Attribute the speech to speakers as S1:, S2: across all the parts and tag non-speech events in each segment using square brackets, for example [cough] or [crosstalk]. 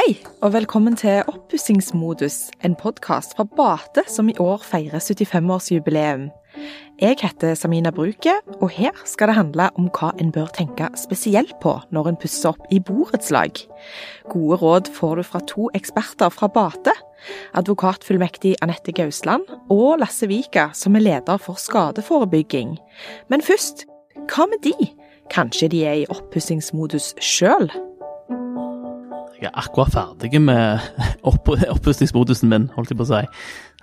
S1: Hei, og velkommen til Oppussingsmodus, en podkast fra Bate som i år feirer 75-årsjubileum. Jeg heter Samina Bruke, og her skal det handle om hva en bør tenke spesielt på når en pusser opp i borettslag. Gode råd får du fra to eksperter fra Bate. Advokatfullmektig Anette Gausland og Lasse Vika, som er leder for skadeforebygging. Men først, hva med de? Kanskje de er i oppussingsmodus sjøl?
S2: Jeg er akkurat ferdig med [laughs] opp oppussingsmodusen min, holdt jeg på å si.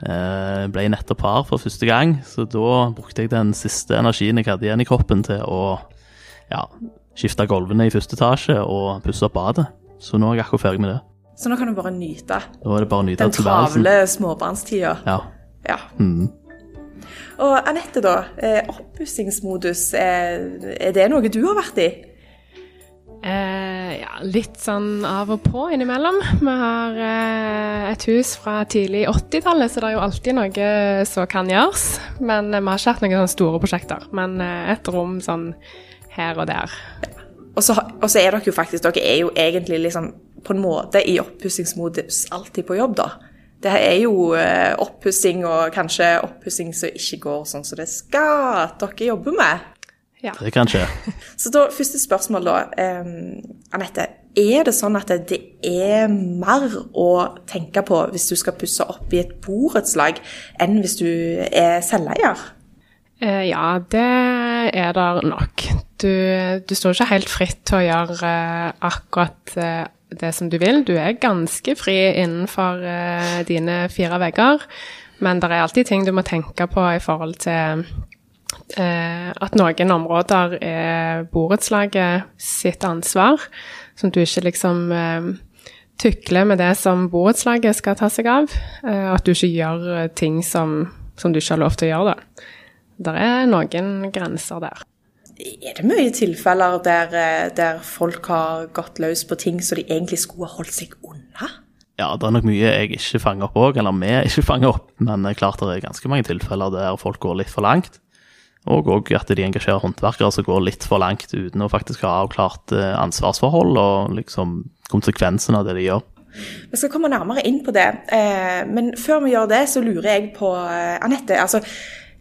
S2: Jeg ble nettopp par for første gang, så da brukte jeg den siste energien jeg hadde igjen i kroppen til å ja, skifte gulvene i første etasje og pusse opp badet. Så nå er jeg akkurat ferdig med det.
S1: Så nå kan du bare nyte
S2: Nå er det bare nyte
S1: den travle småbarnstida.
S2: Ja.
S1: Ja.
S2: Mm.
S1: Og Anette, da. eh, Oppussingsmodus, er, er det noe du har vært i?
S3: Eh, ja, litt sånn av og på innimellom. Vi har eh, et hus fra tidlig 80-tallet, så det er jo alltid noe som kan gjøres. Men eh, vi har ikke hatt noen sånne store prosjekter. Men eh, et rom sånn her og der.
S1: Og så, er dere jo faktisk Dere er jo egentlig liksom på en måte i oppussingsmodus alltid på jobb, da. Det er jo eh, oppussing og kanskje oppussing som ikke går sånn som det skal, at dere jobber med.
S3: Ja.
S2: Det kan skje. [laughs]
S1: Så da, første spørsmål da. Um, Anette, er det sånn at det er mer å tenke på hvis du skal pusse opp i et borettslag, enn hvis du er selveier?
S3: Uh, ja, det er det nok. Du, du står ikke helt fritt til å gjøre uh, akkurat uh, det som du vil. Du er ganske fri innenfor dine fire vegger, men det er alltid ting du må tenke på i forhold til at noen områder er borettslaget sitt ansvar, som du ikke liksom eh, tykler med det som borettslaget skal ta seg av, eh, at du ikke gjør eh, ting som, som du ikke har lov til å gjøre, da. Det er noen grenser der.
S1: Er det mye tilfeller der, eh, der folk har gått løs på ting som de egentlig skulle holdt seg unna?
S2: Ja, det er nok mye jeg ikke fanger opp òg, eller vi ikke fanger opp. Men det er klart det er ganske mange tilfeller der folk går litt for langt. Og òg at de engasjerer håndverkere som går litt for langt uten å faktisk ha avklart eh, ansvarsforhold og liksom konsekvensen av det de gjør.
S1: Vi skal komme nærmere inn på det, eh, men før vi gjør det, så lurer jeg på, eh, Anette. Altså,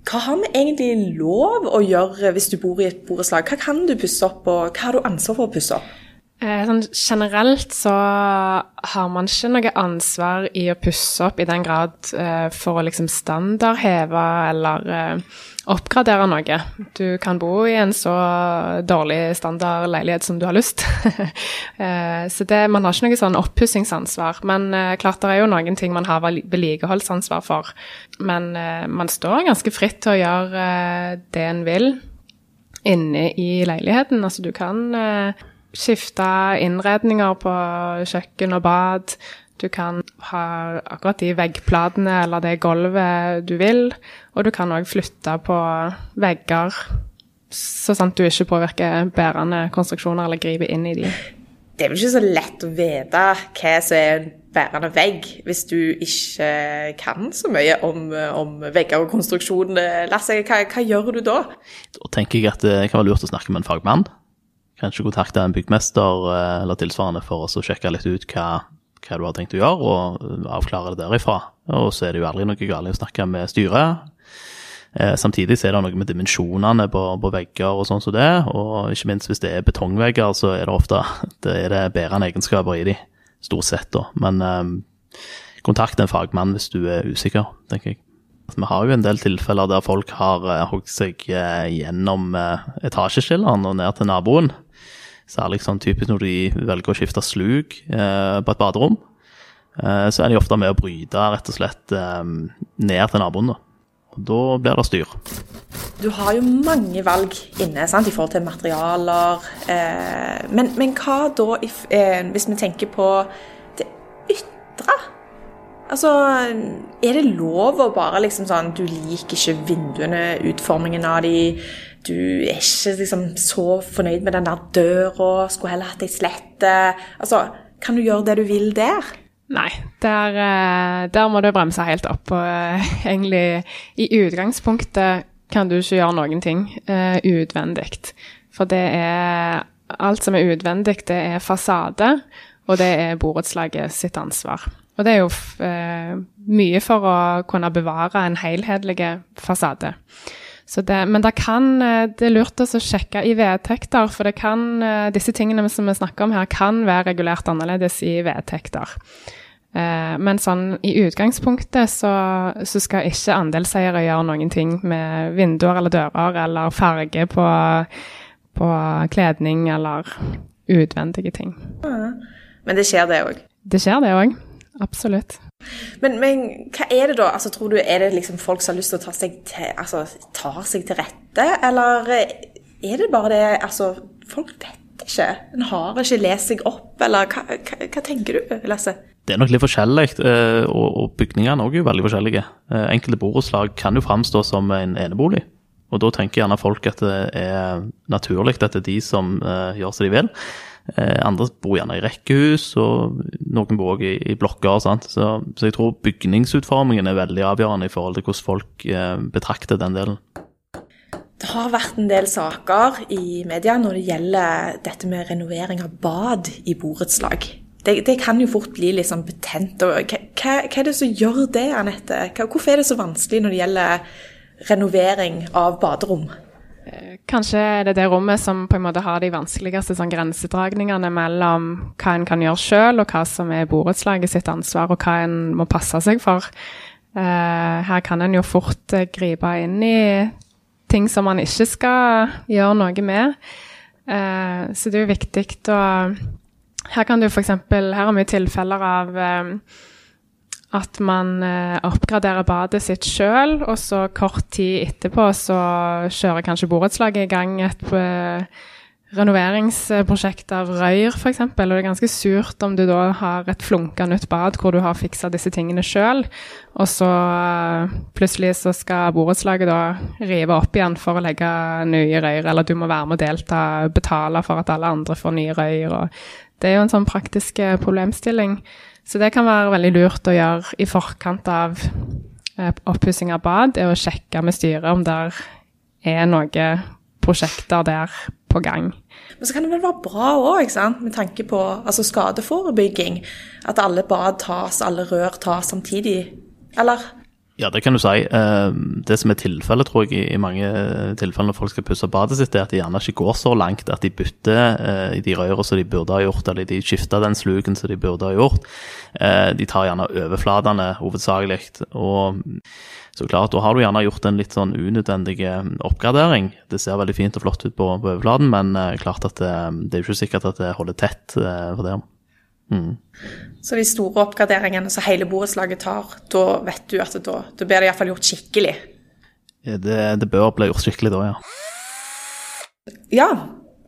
S1: hva har vi egentlig lov å gjøre hvis du bor i et borettslag? Hva kan du pusse opp, og hva har du ansvar for å pusse opp?
S3: Eh, sånn generelt så har man ikke noe ansvar i å pusse opp i den grad eh, for å liksom standardheve eller eh, oppgradere noe. Du kan bo i en så dårlig standardleilighet som du har lyst. [laughs] eh, så det, man har ikke noe sånn oppussingsansvar. Men eh, klart det er jo noen ting man har vedlikeholdsansvar for. Men eh, man står ganske fritt til å gjøre det en vil inne i leiligheten. Altså du kan skifte innredninger på kjøkken og bad. Du kan ha akkurat de veggplatene eller det gulvet du vil. Og du kan òg flytte på vegger, så sant du ikke påvirker bærende konstruksjoner eller griper inn i de.
S1: Det er vel ikke så lett å vite hva som er en bærende vegg, hvis du ikke kan så mye om, om vegger og konstruksjon. Lasse, hva, hva gjør du da?
S2: Da tenker jeg at det kan være lurt å snakke med en fagmann. Kanskje kontakte en byggmester eh, eller tilsvarende for å sjekke litt ut hva, hva du har tenkt å gjøre, og avklare det derifra. Og så er det jo aldri noe galt å snakke med styret. Eh, Samtidig er det noe med dimensjonene på, på vegger og sånn som det, og ikke minst hvis det er betongvegger, så er det ofte det er det bærende egenskaper i de, stort sett da. Men eh, kontakt en fagmann hvis du er usikker, tenker jeg. Vi har jo en del tilfeller der folk har hogd seg gjennom etasjeskilleren og ned til naboen. Særlig sånn typisk når de velger å skifte sluk eh, på et baderom. Eh, så er de ofte med å bryte rett og slett eh, ned til naboen. Da. Og da blir det styr.
S1: Du har jo mange valg inne sant, i forhold til materialer. Eh, men, men hva da if, eh, hvis vi tenker på det ytre? Altså, er det lov å bare liksom sånn Du liker ikke vinduene, utformingen av de. Du er ikke liksom så fornøyd med den der døra, skulle heller hatt ei slette. Altså, kan du gjøre det du vil der?
S3: Nei, der, eh, der må du bremse helt opp. Og eh, egentlig i utgangspunktet kan du ikke gjøre noen ting uh, utvendig. For det er Alt som er utvendig, det er fasade. og det er borettslaget sitt ansvar. Og det er jo eh, mye for å kunne bevare en helhetlig fasade. Det, men det, kan, eh, det er lurt å sjekke i vedtekter, for kan, eh, disse tingene som vi snakker om her, kan være regulert annerledes i vedtekter. Eh, men sånn i utgangspunktet så, så skal ikke andelseiere gjøre noen ting med vinduer eller dører eller farge på, på kledning eller utvendige ting.
S1: Men det skjer, det òg?
S3: Det skjer, det òg. Absolutt.
S1: Men, men, hva er det da? Altså, tror du, Er det liksom folk som har lyst til å ta seg til, altså, tar seg til rette, eller er det bare det Altså, folk vet ikke. En har ikke lest seg opp, eller hva, hva, hva tenker du, Lasse?
S2: Det er nok litt forskjellig, eh, og bygningene er også veldig forskjellige. Eh, enkelte borettslag kan jo framstå som en enebolig. Og da tenker gjerne folk at det er naturlig at det er de som gjør som de vil. Eh, andre bor gjerne i rekkehus, og noen bor også i, i blokker. Så, så, jeg tror bygningsutformingen er veldig avgjørende i forhold til hvordan folk eh, betrakter den delen.
S1: Det har vært en del saker i media når det gjelder dette med renovering av bad i borettslag. Det, det, kan jo fort bli litt sånn betent. Og hva, hva, hva, er det som gjør det, Anette? Hvorfor er det så vanskelig når det gjelder renovering av baderom?
S3: Kanskje er det det rommet som på en måte har de vanskeligste sånn, grensedragningene mellom hva en kan gjøre sjøl, og hva som er borettslaget sitt ansvar, og hva en må passe seg for. Uh, her kan en jo fort uh, gripe inn i ting som man ikke skal gjøre noe med. Uh, så det er jo viktig å Her kan du f.eks. Her har vi tilfeller av at man eh, oppgraderer badet sitt sjøl, og så kort tid etterpå så kjører kanskje borettslaget i gang et eh, renoveringsprosjekt av røyr, f.eks. Og det er ganske surt om du da har et flunka nytt bad hvor du har fiksa disse tingene sjøl, og så uh, plutselig så skal borettslaget da rive opp igjen for å legge nye røyr, eller du må være med og delta, betale for at alle andre får nye røyr. og Det er jo en sånn praktisk problemstilling. Så det kan være veldig lurt å gjøre i forkant av eh, oppussing av bad, er å sjekke med styret om det er noen prosjekter der på gang.
S1: Men så kan det vel være bra òg, med tanke på altså skadeforebygging. At alle bad tas, alle rør tas samtidig. Eller?
S2: Ja, det kan du si. Eh, det som er tilfellet, tror jeg, i mange tilfeller når folk skal pusse badet sitt, er at de gjerne ikke går så langt at de bytter eh, i de rørene som de burde ha gjort, eller de skifter den sluken som de burde ha gjort. Eh, de tar gjerne overflatene hovedsakelig. Og så klart, da har du gjerne gjort en litt sånn unødvendig oppgradering. Det ser veldig fint og flott ut på, på overflaten, men klart at det, det er ikke sikkert at det holder tett for det.
S1: Mm. Så de store oppgraderingene som hele borettslaget tar, da vet du at da, da blir det iallfall gjort skikkelig?
S2: Det, det, bør bli gjort skikkelig da, ja.
S1: Ja,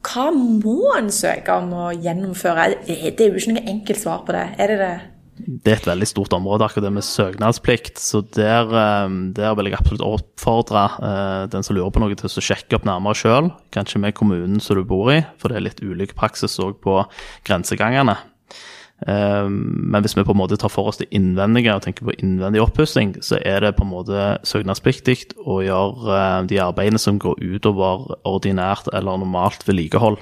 S1: hva må en søke om å gjennomføre? Det er jo ikke noe enkelt svar på det, er det det?
S2: Det er et veldig stort område, akkurat det med søknadsplikt. Så der, eh, der vil jeg absolutt oppfordre uh, den som lurer på noe, til å sjekke opp nærmere sjøl. Kanskje med kommunen som du bor i, for det er litt ulik praksis òg på grensegangene. Ehm, men hvis vi på en måte tar for oss det innvendige og tenker på innvendig oppussing, så er det på en måte søknadspliktig å gjøre eh, de arbeidene som går utover ordinært eller normalt vedlikehold.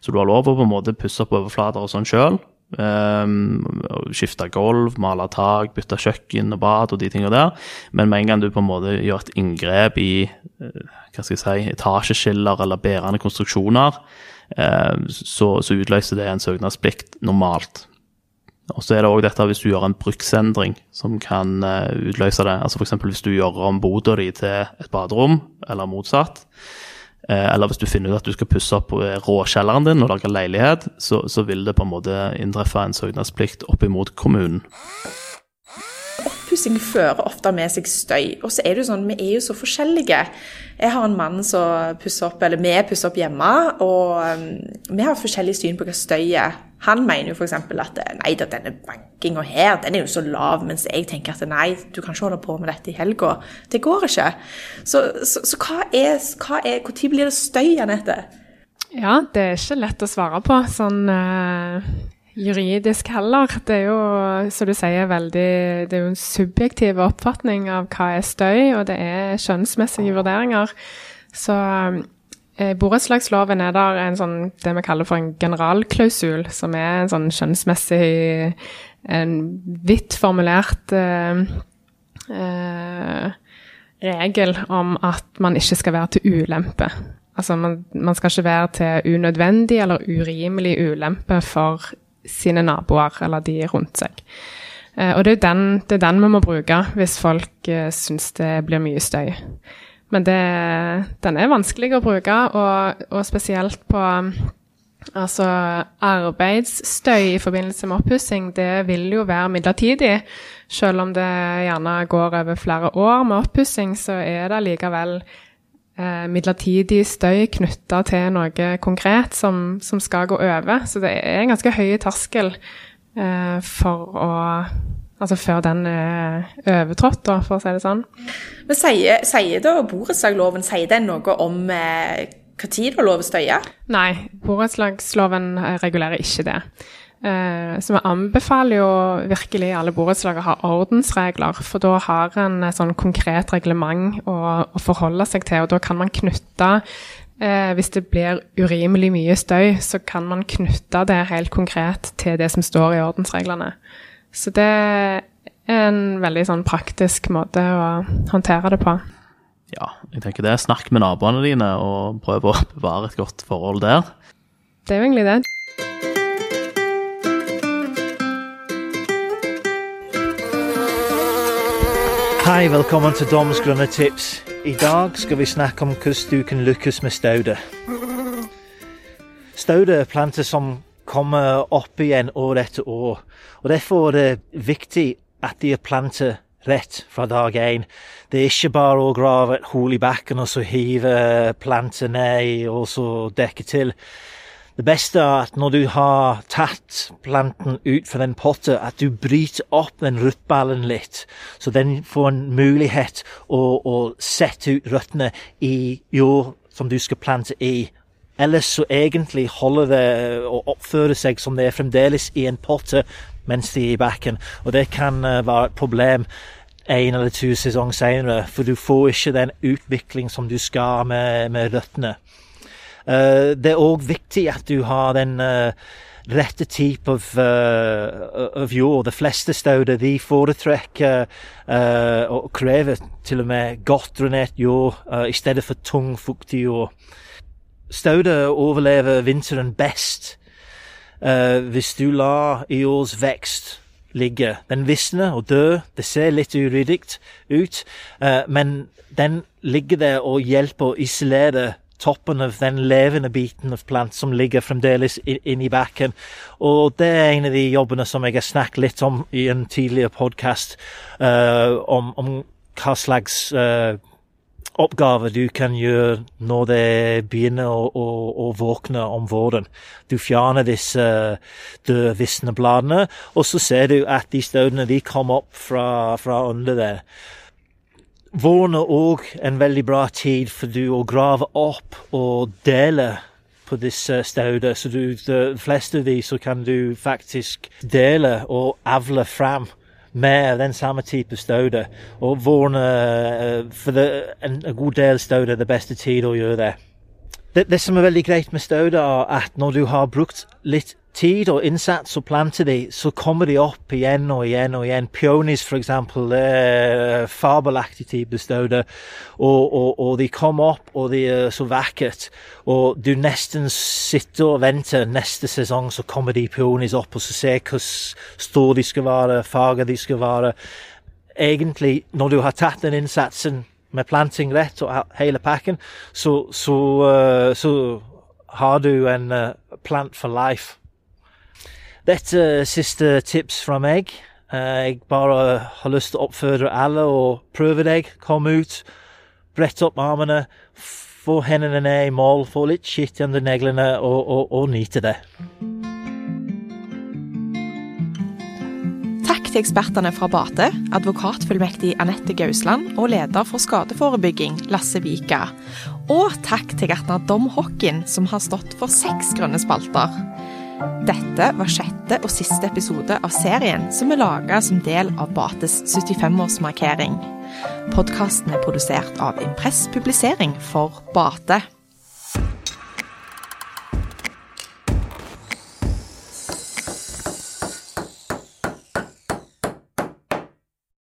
S2: Så du har lov å på en måte pusse opp overflater og sånn sjøl. Um, skifte gulv, male tak, bytte kjøkken og bad og de tingene der. Men med en gang du på en måte gjør et inngrep i uh, hva skal jeg si, etasjeskiller eller bærende konstruksjoner, um, så, så, utløser det en søknadsplikt normalt. Og så er det òg dette hvis du gjør en bruksendring som kan eh, utløse det. Altså F.eks. hvis du gjør om boda di til et baderom, eller motsatt. Eh, eller hvis du finner ut at du skal pusse opp råkjelleren din og lage leilighet, så, så vil det på en måte inntreffe en søknadsplikt opp imot kommunen
S1: oppussing fører ofte med seg støy. Og så er det jo sånn, vi er jo så forskjellige. Jeg har en mann som pusser opp, eller vi pusser opp hjemme, og um, vi har forskjellig syn på hva støy er. Han mener jo f.eks. at nei, da, denne bankinga her, den er jo så lav, mens jeg tenker at nei, du kan ikke holde på med dette i helga. Det går ikke. Så, så, så hva er, hva er Når blir det støy, Anette?
S3: Ja, det er ikke lett å svare på sånn uh, juridisk heller. Det er jo, som du sier, veldig Det er jo en subjektiv oppfatning av hva er støy, og det er skjønnsmessige vurderinger. Så I borettslagsloven er det en sånn, det vi kaller for en generalklausul, som er en sånn skjønnsmessig En vidt formulert eh, eh, regel om at man ikke skal være til ulempe. Altså man, man, skal ikke være til unødvendig eller urimelig ulempe for sine naboer eller de rundt seg. Eh, og det er, den, det er den vi må bruke hvis folk eh, syns det blir mye støy. Men det, den er vanskelig å bruke, og, og spesielt på altså arbeidsstøy i forbindelse med oppussing, det vil jo være midlertidig. Selv om det gjerne går over flere år med oppussing, så er det likevel eh, midlertidig støy knytta til noe konkret som, som, skal gå over. Så det er en ganske høy terskel eh, for å Altså før den er overtrådt, da, for å si det sånn.
S1: Men Sier, sier da borettslagsloven sier den noe om eh, når det er lov å støye?
S3: Nei, borettslagsloven regulerer ikke det. Eh, så vi anbefaler jo virkelig alle borettslag å ha ordensregler, for da har en sånn konkret reglement å, å, forholde seg til, og da kan man knytte eh, Hvis det blir urimelig mye støy, så kan man knytte det helt konkret til det som står i ordensreglene. Så det er en veldig sånn praktisk måte å håndtere det på.
S2: Ja, jeg tenker det. Snakk med naboene dine og prøv å bevare et godt forhold der.
S3: Det er jo egentlig det.
S4: Hei, velkommen til Doms grønne tips. I dag skal vi snakke om hvordan du kan lykkes med staude. Staude er planter som kommer opp igjen år etter år. Og Derfor er det viktig at de er plantet rett fra dag én. Det er ikke bare å grave et hull i bakken og så hive planter ned og så dekke til. Det beste er at når du har tatt planten ut fra den potten, at du bryter opp den røttballen litt, så den får en mulighet å, å sette ut røttene i jord som du skal plante i. Ellers så egentlig holder det å oppføre seg som det er fremdeles i en potte mens de er i bakken. Og det kan uh, være et problem en eller to sesonger senere, for du får ikke den utvikling som du skal med, med røttene. Uh, det er òg viktig at du har den uh, rette type av, uh, av jord. De fleste stauder de foretrekker uh, og krever til og med godt drenert jord uh, i stedet for tung, fuktig jord. Stauder overlever vinteren best uh, hvis du lar jords vekst ligge. Den visner og dør. Det ser litt uryddig ut, men den ligger der og hjelper å isolere toppen av den levende biten av plant som ligger fremdeles inni bakken. Og det er en av de jobbene som jeg har snakket litt om i en tidligere podkast, uh, om, om, hva slags uh, oppgaver du kan gjøre når det begynner å, å, å våkne om våren. Du fjerner disse døde, visne bladene, og så ser du at de staudene de kommer opp fra, fra under der. Våren òg en veldig bra tid for du å grave opp og dele på disse staudene. Så du, de fleste av de så kan du faktisk dele og avle fram med den samme type staude. Og våren eh, for det, en, god del staude er det beste tid å gjøre det. Det. det. som er veldig greit med staude, er at når du har brukt litt tid og innsats og planter de, så kommer de opp igjen og igjen og igjen. Peonies, for eksempel, er fabelaktig type staude. Og, og, og, de kommer opp, og de er så vakkert. Og du nesten sitter og venter neste sesong, så kommer de peonies opp, og så ser hvor store de skal være, farger de skal være. Egentlig, når du har tatt den innsatsen med planting rett og hele pakken, så, så, uh, så har du en uh, plant for life. Dette er siste tips fra meg. Eh, jeg bare har lyst til å oppfordre alle og prøve deg. Kom ut, brett opp armene, få hendene ned i mål, få litt skitt under neglene og, og, og nyte det.
S1: Til ekspertene fra Bate, advokatfullmektig Anette Gausland og leder for skadeforebygging, Lasse Vika. Og takk til Gartner Dom Hockin, som har stått for seks grønne spalter. Dette var sjette og siste episode av serien som er laga som del av Bates 75-årsmarkering. Podkasten er produsert av Impress Publisering for Bate.